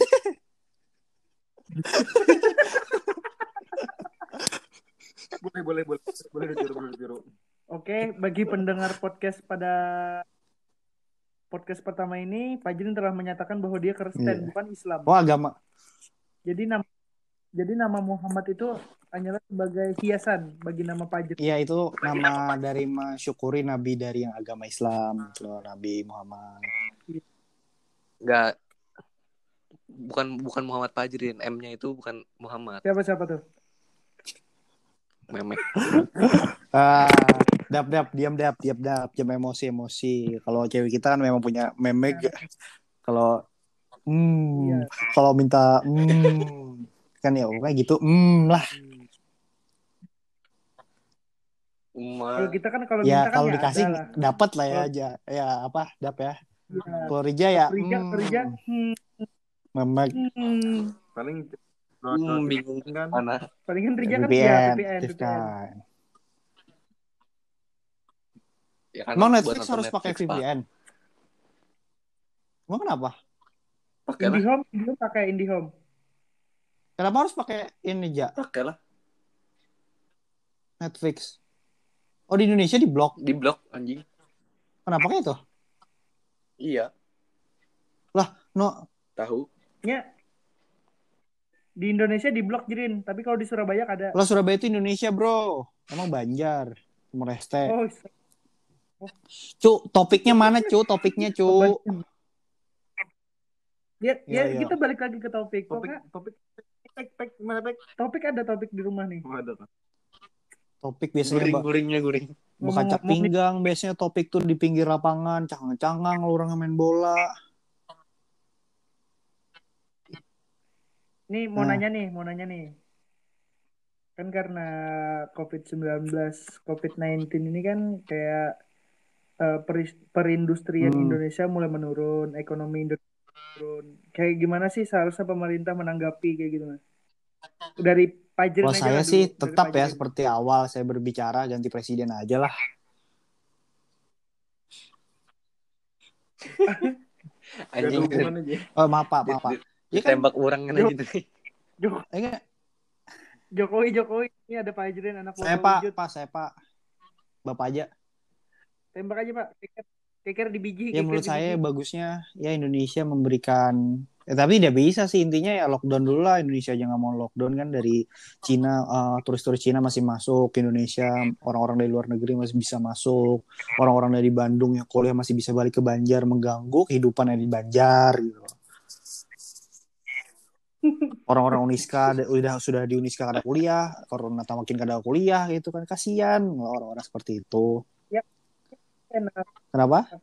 boleh boleh boleh boleh ditiru boleh ditiru. Oke, bagi pendengar podcast pada podcast pertama ini, Fajrin telah menyatakan bahwa dia Kristen Iya. bukan Islam. Oh agama. Jadi nama jadi nama Muhammad itu hanyalah sebagai hiasan bagi nama Fajrin. Iya itu nama dari mensyukuri nabi dari yang agama Islam, gitu loh, Nabi Muhammad. Enggak bukan bukan Muhammad Fajrin, M-nya itu bukan Muhammad. Siapa siapa tuh? Memek. Ah, dap dap diam dap diam dap jam emosi emosi. Kalau cewek kita kan memang punya memek. Kalau hmm, Iya. kalau minta hmm, kan ya kayak gitu hmm lah. Kalau kita kan kalau Ya minta kan kalau ya dikasih dapat lah ya aja. Ya apa dap ya. Iya. Kalau Rija ya Rija, hmm, Rija, hmm, memek hmm. Paling Hmm, bingung kan. mana. Palingan Rija kan VPN, ya VPN, aktif VPN. kan. Ya kan Emang Netflix harus pakai. VPN? Emang kenapa? Pakai IndiHome, IndiHome pakai IndiHome. Kenapa harus pakai ini ja pakai lah. Netflix? Oh di Indonesia di blok. Di blok anjing. Kenapa kayak itu? Iya, No, tahu. Ya. Di Indonesia di blok Jirin, tapi kalau di Surabaya ada. Kalau Surabaya itu Indonesia, bro. Emang Banjar. Timur Leste. Oh, Cu, topiknya mana, Cu? Topiknya, Cu. ya, Iya, ya iya. kita balik lagi ke topik. Topik Pokoknya topik pek mana pek? topik ada topik di rumah nih. Oh, ada kan. Topik biasanya Guring, ba- guringnya guring. buka Ngomong- cak ngomong- pinggang. Biasanya topik tuh di pinggir lapangan. Cangang-cangang orang main bola. Nih mau Nah. nanya nih, mau nanya nih. Kan karena COVID-19, COVID-19 ini kan kayak eh, peris- perindustrian Hmm. Indonesia mulai menurun, ekonomi Indonesia menurun. Kayak gimana sih seharusnya pemerintah menanggapi kayak gitu? Mas? Dari Pajrin Kalau aja saya sih dulu, dari tetap ya seperti awal saya berbicara ganti presiden aja lah. Anjing. Oh maaf pak, maaf pak. Ya kan, tembak orang kan enggak. Jokowi, Jokowi, ini ada Pajrin anak saya pak, Wujud. pak saya pak. Bapak aja. Tembak aja Pak. Keker, keker di biji. Ya keker menurut saya biji. bagusnya ya Indonesia memberikan Ya, tapi tidak bisa sih intinya ya lockdown dulu lah. Indonesia aja nggak mau lockdown kan dari Cina eh, turis-turis Cina masih masuk ke Indonesia orang-orang dari luar negeri masih bisa masuk orang-orang dari Bandung yang kuliah masih bisa balik ke Banjar mengganggu kehidupan yang di Banjar gitu. Orang-orang Uniska udah sudah di Uniska kada kuliah corona tak makin kada kuliah gitu kan. Kasihan orang-orang seperti itu. Enak. kenapa?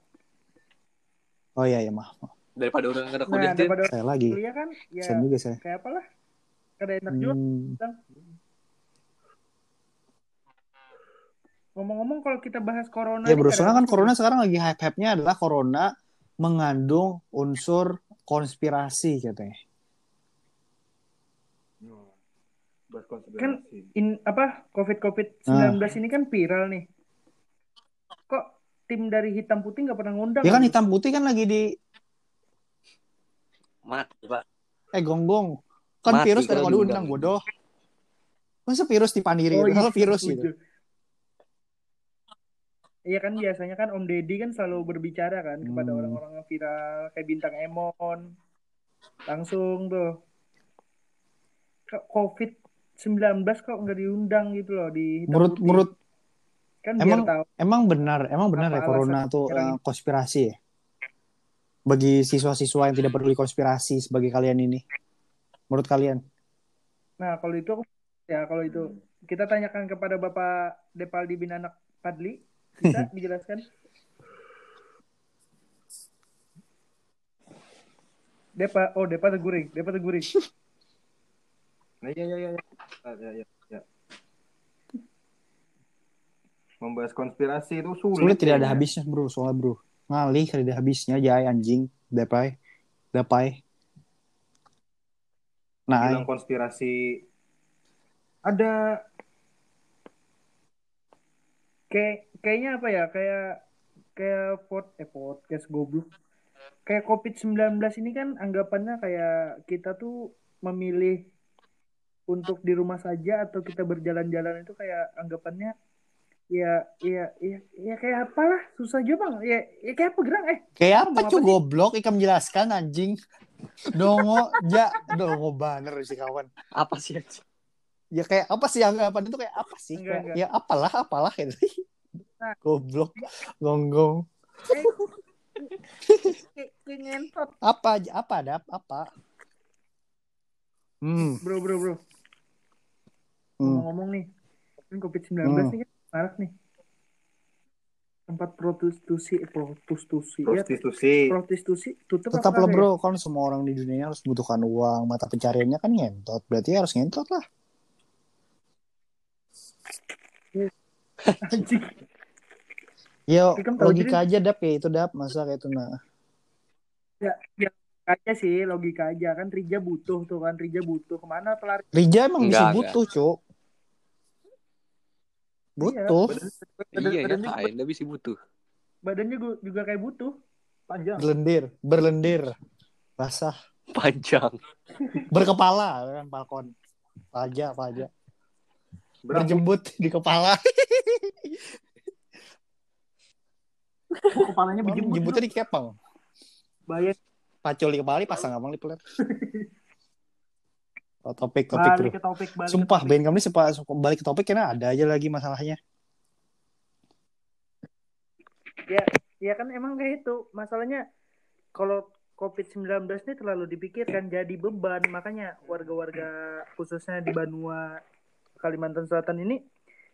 Oh iya ya maaf. Daripada orang nggak ada Nah, kuliah Jen. daripada saya lagi kuliah kan ya saya juga saya kayak apalah. Kada enak juga. Hmm. Ngomong-ngomong kalau kita bahas corona Ya soalnya kan corona sekarang lagi hype-hype-nya adalah corona mengandung unsur konspirasi katanya. Oh. Kan in apa covid covid 19 Ah. ini kan viral nih kok tim dari hitam putih nggak pernah ngundang Ya kan hitam putih kan lagi di Mati, Pak. eh gonggong. Kan Mati virus kalau kalau diundang bodoh. Masa virus dipaniri Oh, iya, Kalau virus gitu. Iya kan biasanya kan Om Deddy kan selalu berbicara kan kepada Hmm. orang-orang yang viral kayak bintang Emon langsung tuh Kok covid 19 kok nggak diundang gitu loh di Menurut menurut kan emang- biar tahu emang benar, emang benar Apa ya corona tuh eh, konspirasi ya? Bagi siswa-siswa yang tidak peduli konspirasi sebagai kalian ini. Menurut kalian? nah kalau itu aku ya kalau itu kita tanyakan kepada Bapak Depaldi bin anak Padli bisa dijelaskan Depa, oh Depa teguring, Depa teguring. Nah, iya, iya, iya. iya. Ah, iya, iya, iya. Membahas konspirasi itu sulit. Sulit tidak ada kayaknya. habisnya bro, soalnya bro. Ngalih ada habisnya, jay anjing, dapai, dapai. Nah, Bilang konspirasi ada Kayak kayaknya apa ya? Kayak kayak pod eh podcast goblok. Kayak COVID-19 ini kan anggapannya kayak kita tuh memilih untuk di rumah saja atau kita berjalan-jalan itu kayak anggapannya ya ya ya ya kayak apalah susah juga bang ya, ya kayak apa gerang eh Kayak apa Ngomong cuy apa goblok Ika menjelaskan anjing. Dongo ja dongo banner sih kawan. Apa sih? Ya kayak apa sih anggapan itu kayak apa sih? Enggak, Kayak, enggak. Ya apalah apalah gitu. Nah. Goblok gonggong. kayak kayak ngentot Apa aja apa ada apa? Hmm. bro bro bro hmm. ngomong-ngomong nih kan COVID-19 Hmm. nih kan marak nih tempat prostitusi eh, prostitusi ya prostitusi. prostitusi tutup Tetap apa lah bro, kan semua orang di dunia harus membutuhkan uang, mata pencariannya kan ngentot. Berarti harus ngentot lah. ya? Ya Ikam tahu logika aja dap ya itu dap masa kayak itu nah. ya ya aja sih logika aja kan Rija butuh tuh kan Rija butuh ke mana pelari Rija emang bisa Enggak, butuh, Cuk. Butuh. Iya, ya, kain. Tapi sih butuh. badannya gua- juga kayak butuh Panjang. Berlendir, berlendir. Basah. Panjang. Berkepala kan Falcon. Paja, paja. Berambut. Berjembut di kepala. kepalanya berjembut Jembutnya di kepang. bayar Pacul di kepala pasang abang di pelet. Topik, topik bro. balik ke topik balik ke Sumpah, topik. band kami sepa, balik ke topik karena ada aja lagi masalahnya. ya ya kan emang kayak itu masalahnya kalau COVID-19 ini terlalu dipikirkan jadi beban makanya warga-warga khususnya di Banua Kalimantan Selatan ini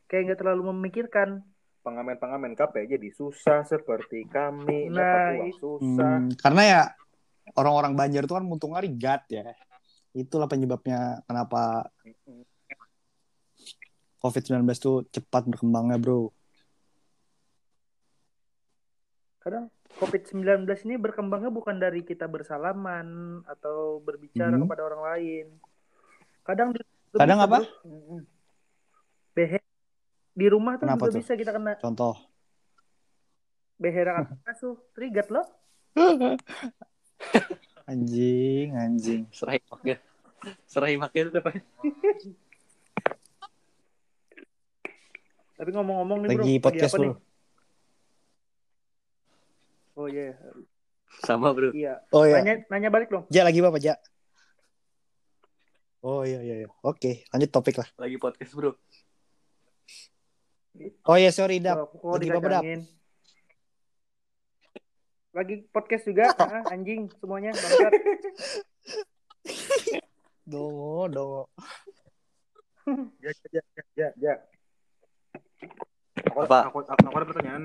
kayak nggak terlalu memikirkan Pengamen-pengamen KP jadi susah seperti kami. Nah, dapat uang susah. Hmm, karena ya orang-orang Banjar itu kan muntungnya rigat ya. Itulah penyebabnya kenapa COVID-19 tuh cepat berkembangnya, bro. kadang COVID-19 ini berkembangnya bukan dari kita bersalaman atau berbicara Mhm. kepada orang lain kadang di, Kadang apa? Behe di rumah tuh Kenapa juga tuh? bisa kita kena Contoh. beherak atas asuh trigat loh Anjing, anjing. Serai pakai. Serai pakai itu apa? tapi ngomong-ngomong nih bro Lagi podcast, apa bro. nih? oh iya Sama bro. Iya. Oh iya. Nanya nanya balik dong. Ja lagi apa, Ja? Oh iya iya iya. Oke, lanjut topik lah. Lagi podcast bro. Oh iya, sorry, Dap. Kok Lagi apa, Dap? Lagi podcast juga, ah, anjing semuanya bangsat. Dongo, dongo. Ya, ya, ya, ya, ya. Aku, Apa? aku, aku, aku ada pertanyaan.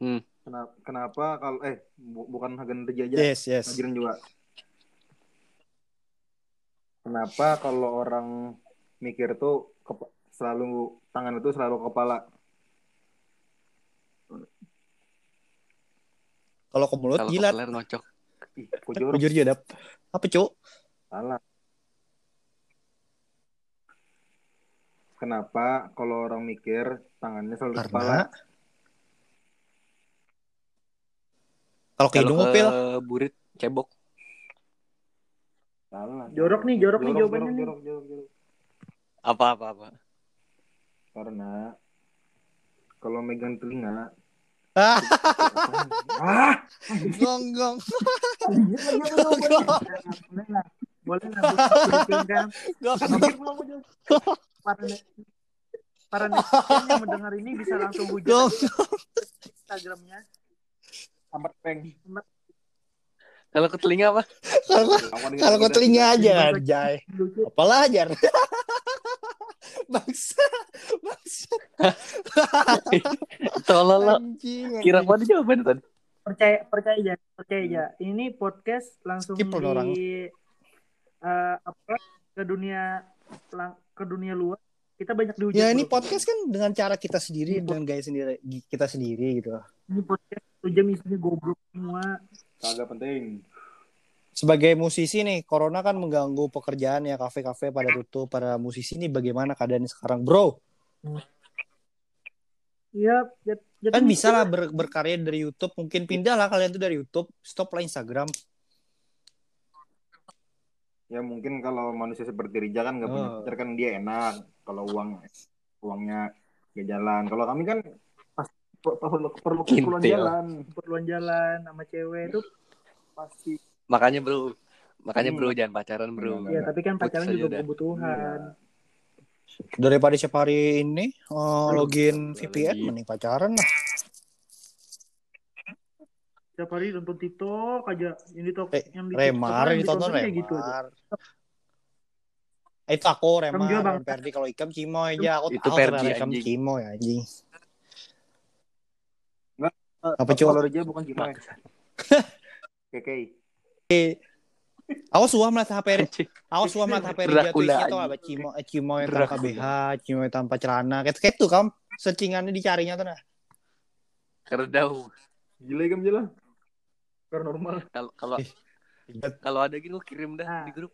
Hmm. Kenapa, kenapa kalau eh bu- bukan Hagen Reja aja, Yes, yes. Najirin juga. Kenapa kalau orang mikir tuh kep- selalu tangan itu selalu ke kepala? Kalau ke mulut Kalau ke jilat. peler ngocok. Jorok Jujur aja, Dap. Apa, Cuk? salah. Kenapa kalau orang mikir tangannya selalu ke kepala? Karena kalau ke Kalau hidung ke ngupil. burit cebok. Salah. Jorok nih, jorok nih jawabannya nih. jorok, jorok, jorok. Apa apa apa. Karena kalau megang telinga, Ah, ah, gong gong. Boleh lah. Boleh lah. Diperhitungkan. Gong. Para yang mendengar ini bisa langsung hujat. Instagramnya. sambat peng. Kalau ke telinga apa? Kalau ke telinga aja. Jai. Apalah ajar. Bangsa. Bangsa. Tolol lo. Kira anjing. mana jawabannya tadi? percaya percaya aja percaya aja ini podcast langsung Skip di orang. eh, apa ke dunia lang- ke dunia luar kita banyak dihujat Ya ini podcast kan dengan cara kita sendiri Ini dengan gaya sendiri kita sendiri gitu. ini podcast satu jam isinya goblok semua Kagak penting. Sebagai musisi nih, corona kan mengganggu pekerjaan ya kafe-kafe pada tutup. Para musisi nih bagaimana keadaannya sekarang, bro? Iya, jatuh Kan bisa lah ber- berkarya dari YouTube. Mungkin pindah lah kalian tuh dari YouTube, stop lah Instagram. Ya mungkin kalau manusia seperti Rija kan nggak punya Oh. pacar kan dia enak. Kalau uang uangnya gak jalan. Kalau kami kan pas per- perlu perlu keperluan jalan. keperluan jalan sama cewek itu pasti Makanya bro. Makanya Hmm. bro jangan pacaran bro. Enggak, ya tapi kan Putus pacaran aja juga udah. kebutuhan Daripada setiap hari ini eh, login VPN, lagi. mending pacaran lah. tiap hari nonton TikTok aja yang di Re- yang di Remar yang ditonton kayak gitu aja. Remar. Eh, itu aku juga, Remar, Bang. dan Perdi kalau Ikam Cimoy aja. Aku Itu tahu Perdi, Ikam. Cimoy anjing. Eh, Apa, Cok? Kalau Rija bukan Cimoy. Keke. Aku suah melihat HP. Aku suah melihat HP Rija tuh isinya anjing. apa Cimo eh, Cimoy tanpa Dracula. BH, Cimoy tanpa celana. Kayak kayak tuh kam searchingannya dicarinya tuh nah. Keredau. Gila kan gila. Paranormal. Kalau kalau kalau ada gitu gua kirim dah Nah. di grup.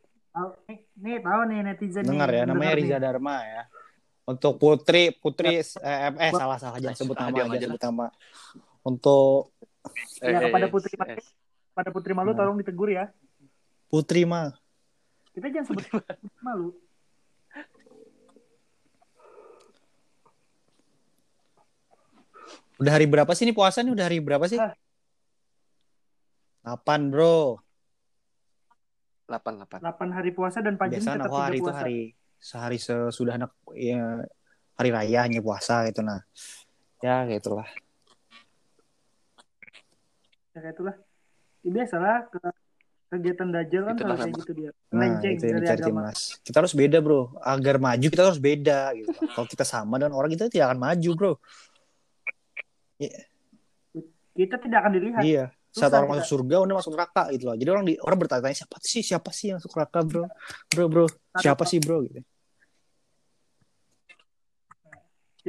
Nih, nih tahu nih netizen Dengar ya, namanya Riza. Dharma ya. Untuk Putri, Putri eh, eh salah salah jangan sebut Ah, nama, jangan aja sebut nama. Untuk Ya, Eh, kepada eh, Putri eh, Kepada Putri Malu Nah. tolong ditegur ya. Putri mah Kita jangan sebut Putri Malu. udah hari berapa sih ini puasa nih? Udah hari berapa sih? Ah. 8, Bro. 8 8. 8 hari puasa dan pagi Biasa tetap tiga hari itu hari sehari sesudah anak ya, hari raya hanya puasa gitu nah. Ya, kayak itulah. Ya kayak itulah. Ya, biasalah ke kegiatan dajjal kan selalu kayak gitu dia. Nah, Melenceng itu yang dari agama. timnas. Kita harus beda, bro. Agar maju kita harus beda gitu. Kalau kita sama dengan orang kita tidak akan maju, bro. Kita tidak akan dilihat. Iya. Susah Saat orang kita. masuk surga, udah masuk neraka gitu loh. Jadi orang di orang bertanya siapa sih siapa sih yang masuk neraka, bro? Bro, bro, siapa sih, bro? Gitu.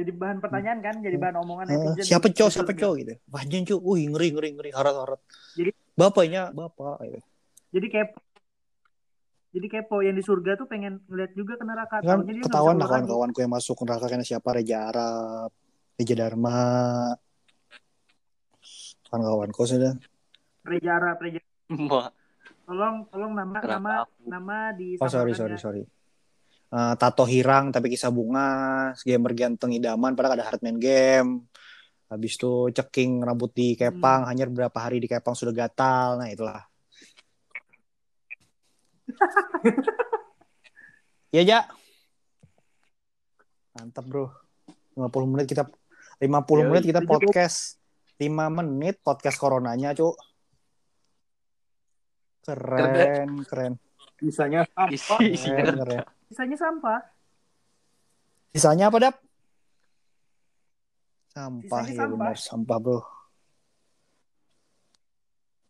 Jadi bahan pertanyaan kan, jadi bahan omongan Eh, netizen. siapa cowok, sosial siapa cowok gitu. Wah, anjing cuy. Wih, ngeri, ngeri, ngeri. Harat, harat. Jadi- bapaknya, bapak gitu. Jadi kepo. Jadi kepo yang di surga tuh pengen ngeliat juga ke neraka. Kan Taunya ketahuan lah kawan-kawanku yang masuk neraka karena siapa Reja Arab, Reja Dharma. Kawan-kawanku sudah. Reja Arab, Reja. Tolong, tolong nama, Kenapa nama, aku? nama di. Oh sorry sorry sorry. Eh, tato hirang tapi kisah bunga, gamer ganteng idaman padahal ada Heartman game. Habis itu ceking rambut di kepang, hanya berapa hari di kepang sudah gatal. Nah, itulah. Iya, Ja. Mantap, Bro. 50 menit kita 50 Yoi. menit kita podcast. 5 menit podcast coronanya, Cuk. Keren, keren. Isi, isinya Keren, keren. Sisanya sampah. Sisanya apa, Dap? Sampah, Sisanya ya sampah. benar, sampah, Bro.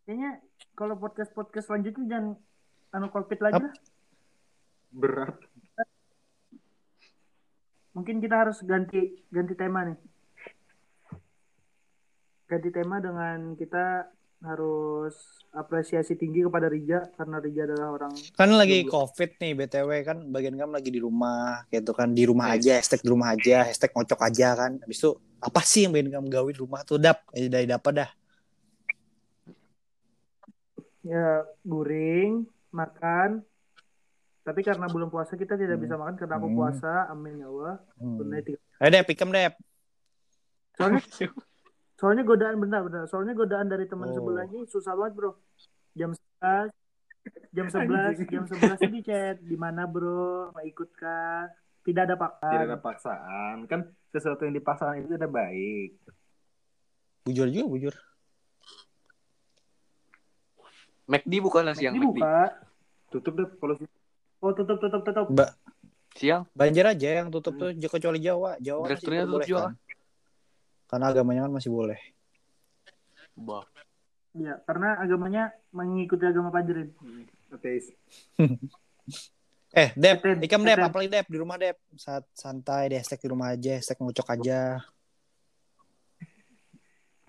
Kayaknya kalau podcast-podcast selanjutnya jangan anu covid lagi Ap- lah. berat. Mungkin kita harus ganti ganti tema nih. Ganti tema dengan kita harus apresiasi tinggi kepada Rija karena Rija adalah orang Kan lagi Jomblo. COVID nih, BTW kan bagian kamu lagi di rumah, gitu kan. Di rumah Nice. aja, hashtag di rumah aja, hashtag ngocok aja kan. Habis itu, apa sih yang bikin kamu gawe di rumah tuh, Dap? Eh, dari dapat dah. ya guring, makan. Tapi karena belum puasa kita tidak Hmm. bisa makan karena aku Hmm. puasa. Amin ya Allah. Hmm. Tunai tiga- Ayo, Dep, pikem, Dep. Soalnya soalnya godaan benar benar. Soalnya godaan dari teman Oh. sebelahnya susah banget, Bro. Jam 11 jam 11 jam 11 di chat di mana bro mau ikut kah tidak ada paksaan Tidak ada paksaan. Kan sesuatu yang dipaksakan itu tidak baik. Bujur juga, bujur. McD bukan lah siang McD. Tutup deh kalau oh tutup tutup tutup Mbak, Siang. Banjir aja yang tutup tuh, kecuali Jawa. Jawa Drive-thru-nya tutup diperbolehkan. Karena agamanya kan masih boleh. Bah. ya karena agamanya mengikuti agama Panjerin ateis. Eh, Dep, ikam Dep, apalagi Dep di rumah Dep. Saat santai di hashtag di rumah aja, hashtag ngocok aja,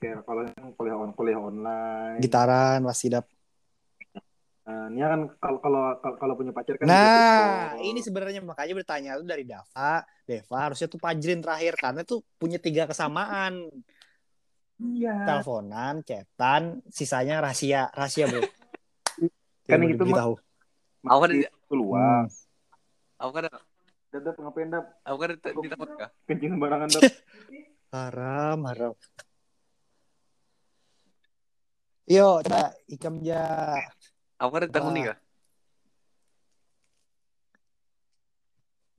Kayak kalau yang kuliah on kuliah online. gitaran pasti Dap. Nah, ini kan kalau kalau kalau- punya pacar kan Nah, ini sebenarnya makanya bertanya tuh dari Dava, Deva harusnya tuh Pajrin terakhir karena tuh punya tiga kesamaan. iya Teleponan, chatan, sisanya rahasia, rahasia, Bro. Kan Tidak itu mau diberitahu. Aku ada masih keluar. aku kan Dap, dap, ngapain dap? aku kan di tempat kah? Kencing sembarangan dap. Haram, haram. Yo, coba ikam ja. Kan tahun Wah. nih kah?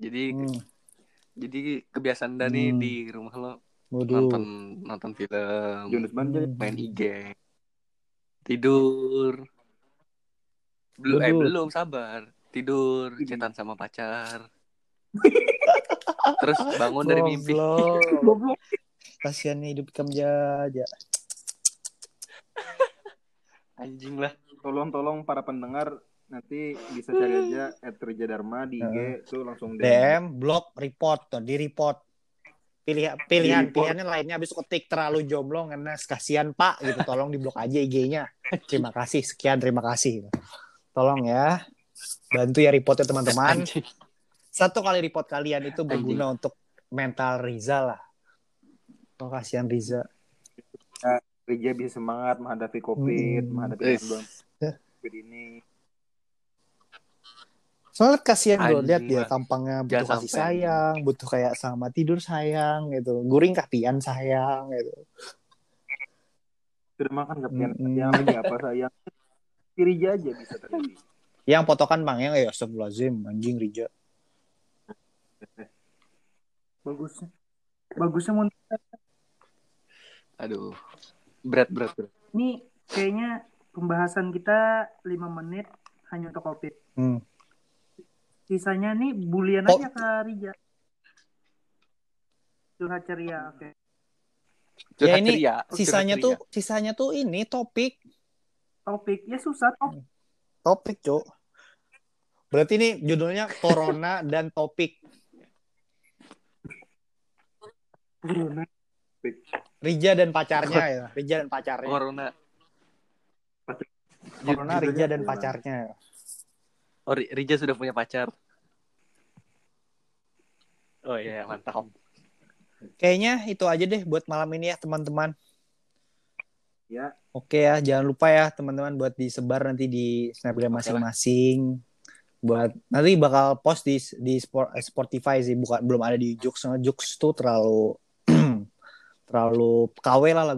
Jadi Hmm, jadi kebiasaan Dani Hmm. di rumah lo waduh. nonton nonton film. Hmm. main IG, tidur. Belum eh belum sabar. Tidur, cetan sama pacar. Terus bangun dari mimpi. Kasihan hidup ikam ja. ja. Anjing lah. Tolong tolong para pendengar nanti bisa cari aja @rija Dharma di IG tuh langsung DM. DM, blog, report, tuh, di report. Pilihan pilihan Di-report. pilihannya lainnya habis ketik terlalu jomblo karena kasihan Pak gitu. Tolong di blok aja IG-nya. Terima kasih, sekian terima kasih. Tolong ya. Bantu ya reportnya teman-teman. Anjing. Satu kali report kalian itu berguna untuk mental Riza lah. Oh, kasihan Riza. Rija bisa semangat menghadapi Covid, Hmm. menghadapi Yes. Covid ini. Soalnya kasihan Anjing lihat dia tampangnya butuh Jangan kasih sampai. sayang, butuh kayak sama tidur sayang gitu, guring kapian sayang gitu. Sudah makan kapian Mm-mm. yang lagi apa sayang? Si Rija aja bisa terjadi. Yang potokan bang yang ya astagfirullahaladzim anjing Rija. bagusnya bagusnya mau Aduh. Berat berat berat. ini kayaknya pembahasan kita 5 menit hanya untuk covid Hmm. sisanya nih bulian Oh. aja ke Rija curhat ceria oke Ya Curhat ini ceria. Sisanya tuh sisanya tuh ini topik topik ya susah topik topik cuk. Berarti ini judulnya Corona dan topik. corona Rija dan pacarnya ya. Rija dan pacarnya. Corona. Corona Rija dan pacarnya. Oh, Ri- Rija sudah punya pacar. Oh iya, mantap. Kayaknya itu aja deh buat malam ini ya teman-teman. Ya, Oke ya, jangan lupa ya teman-teman buat disebar nanti di snapgram masing-masing. Buat nanti bakal post di di Spor- eh, Spotify sih, bukan belum ada di Jux. Jux tuh terlalu terlalu KW lah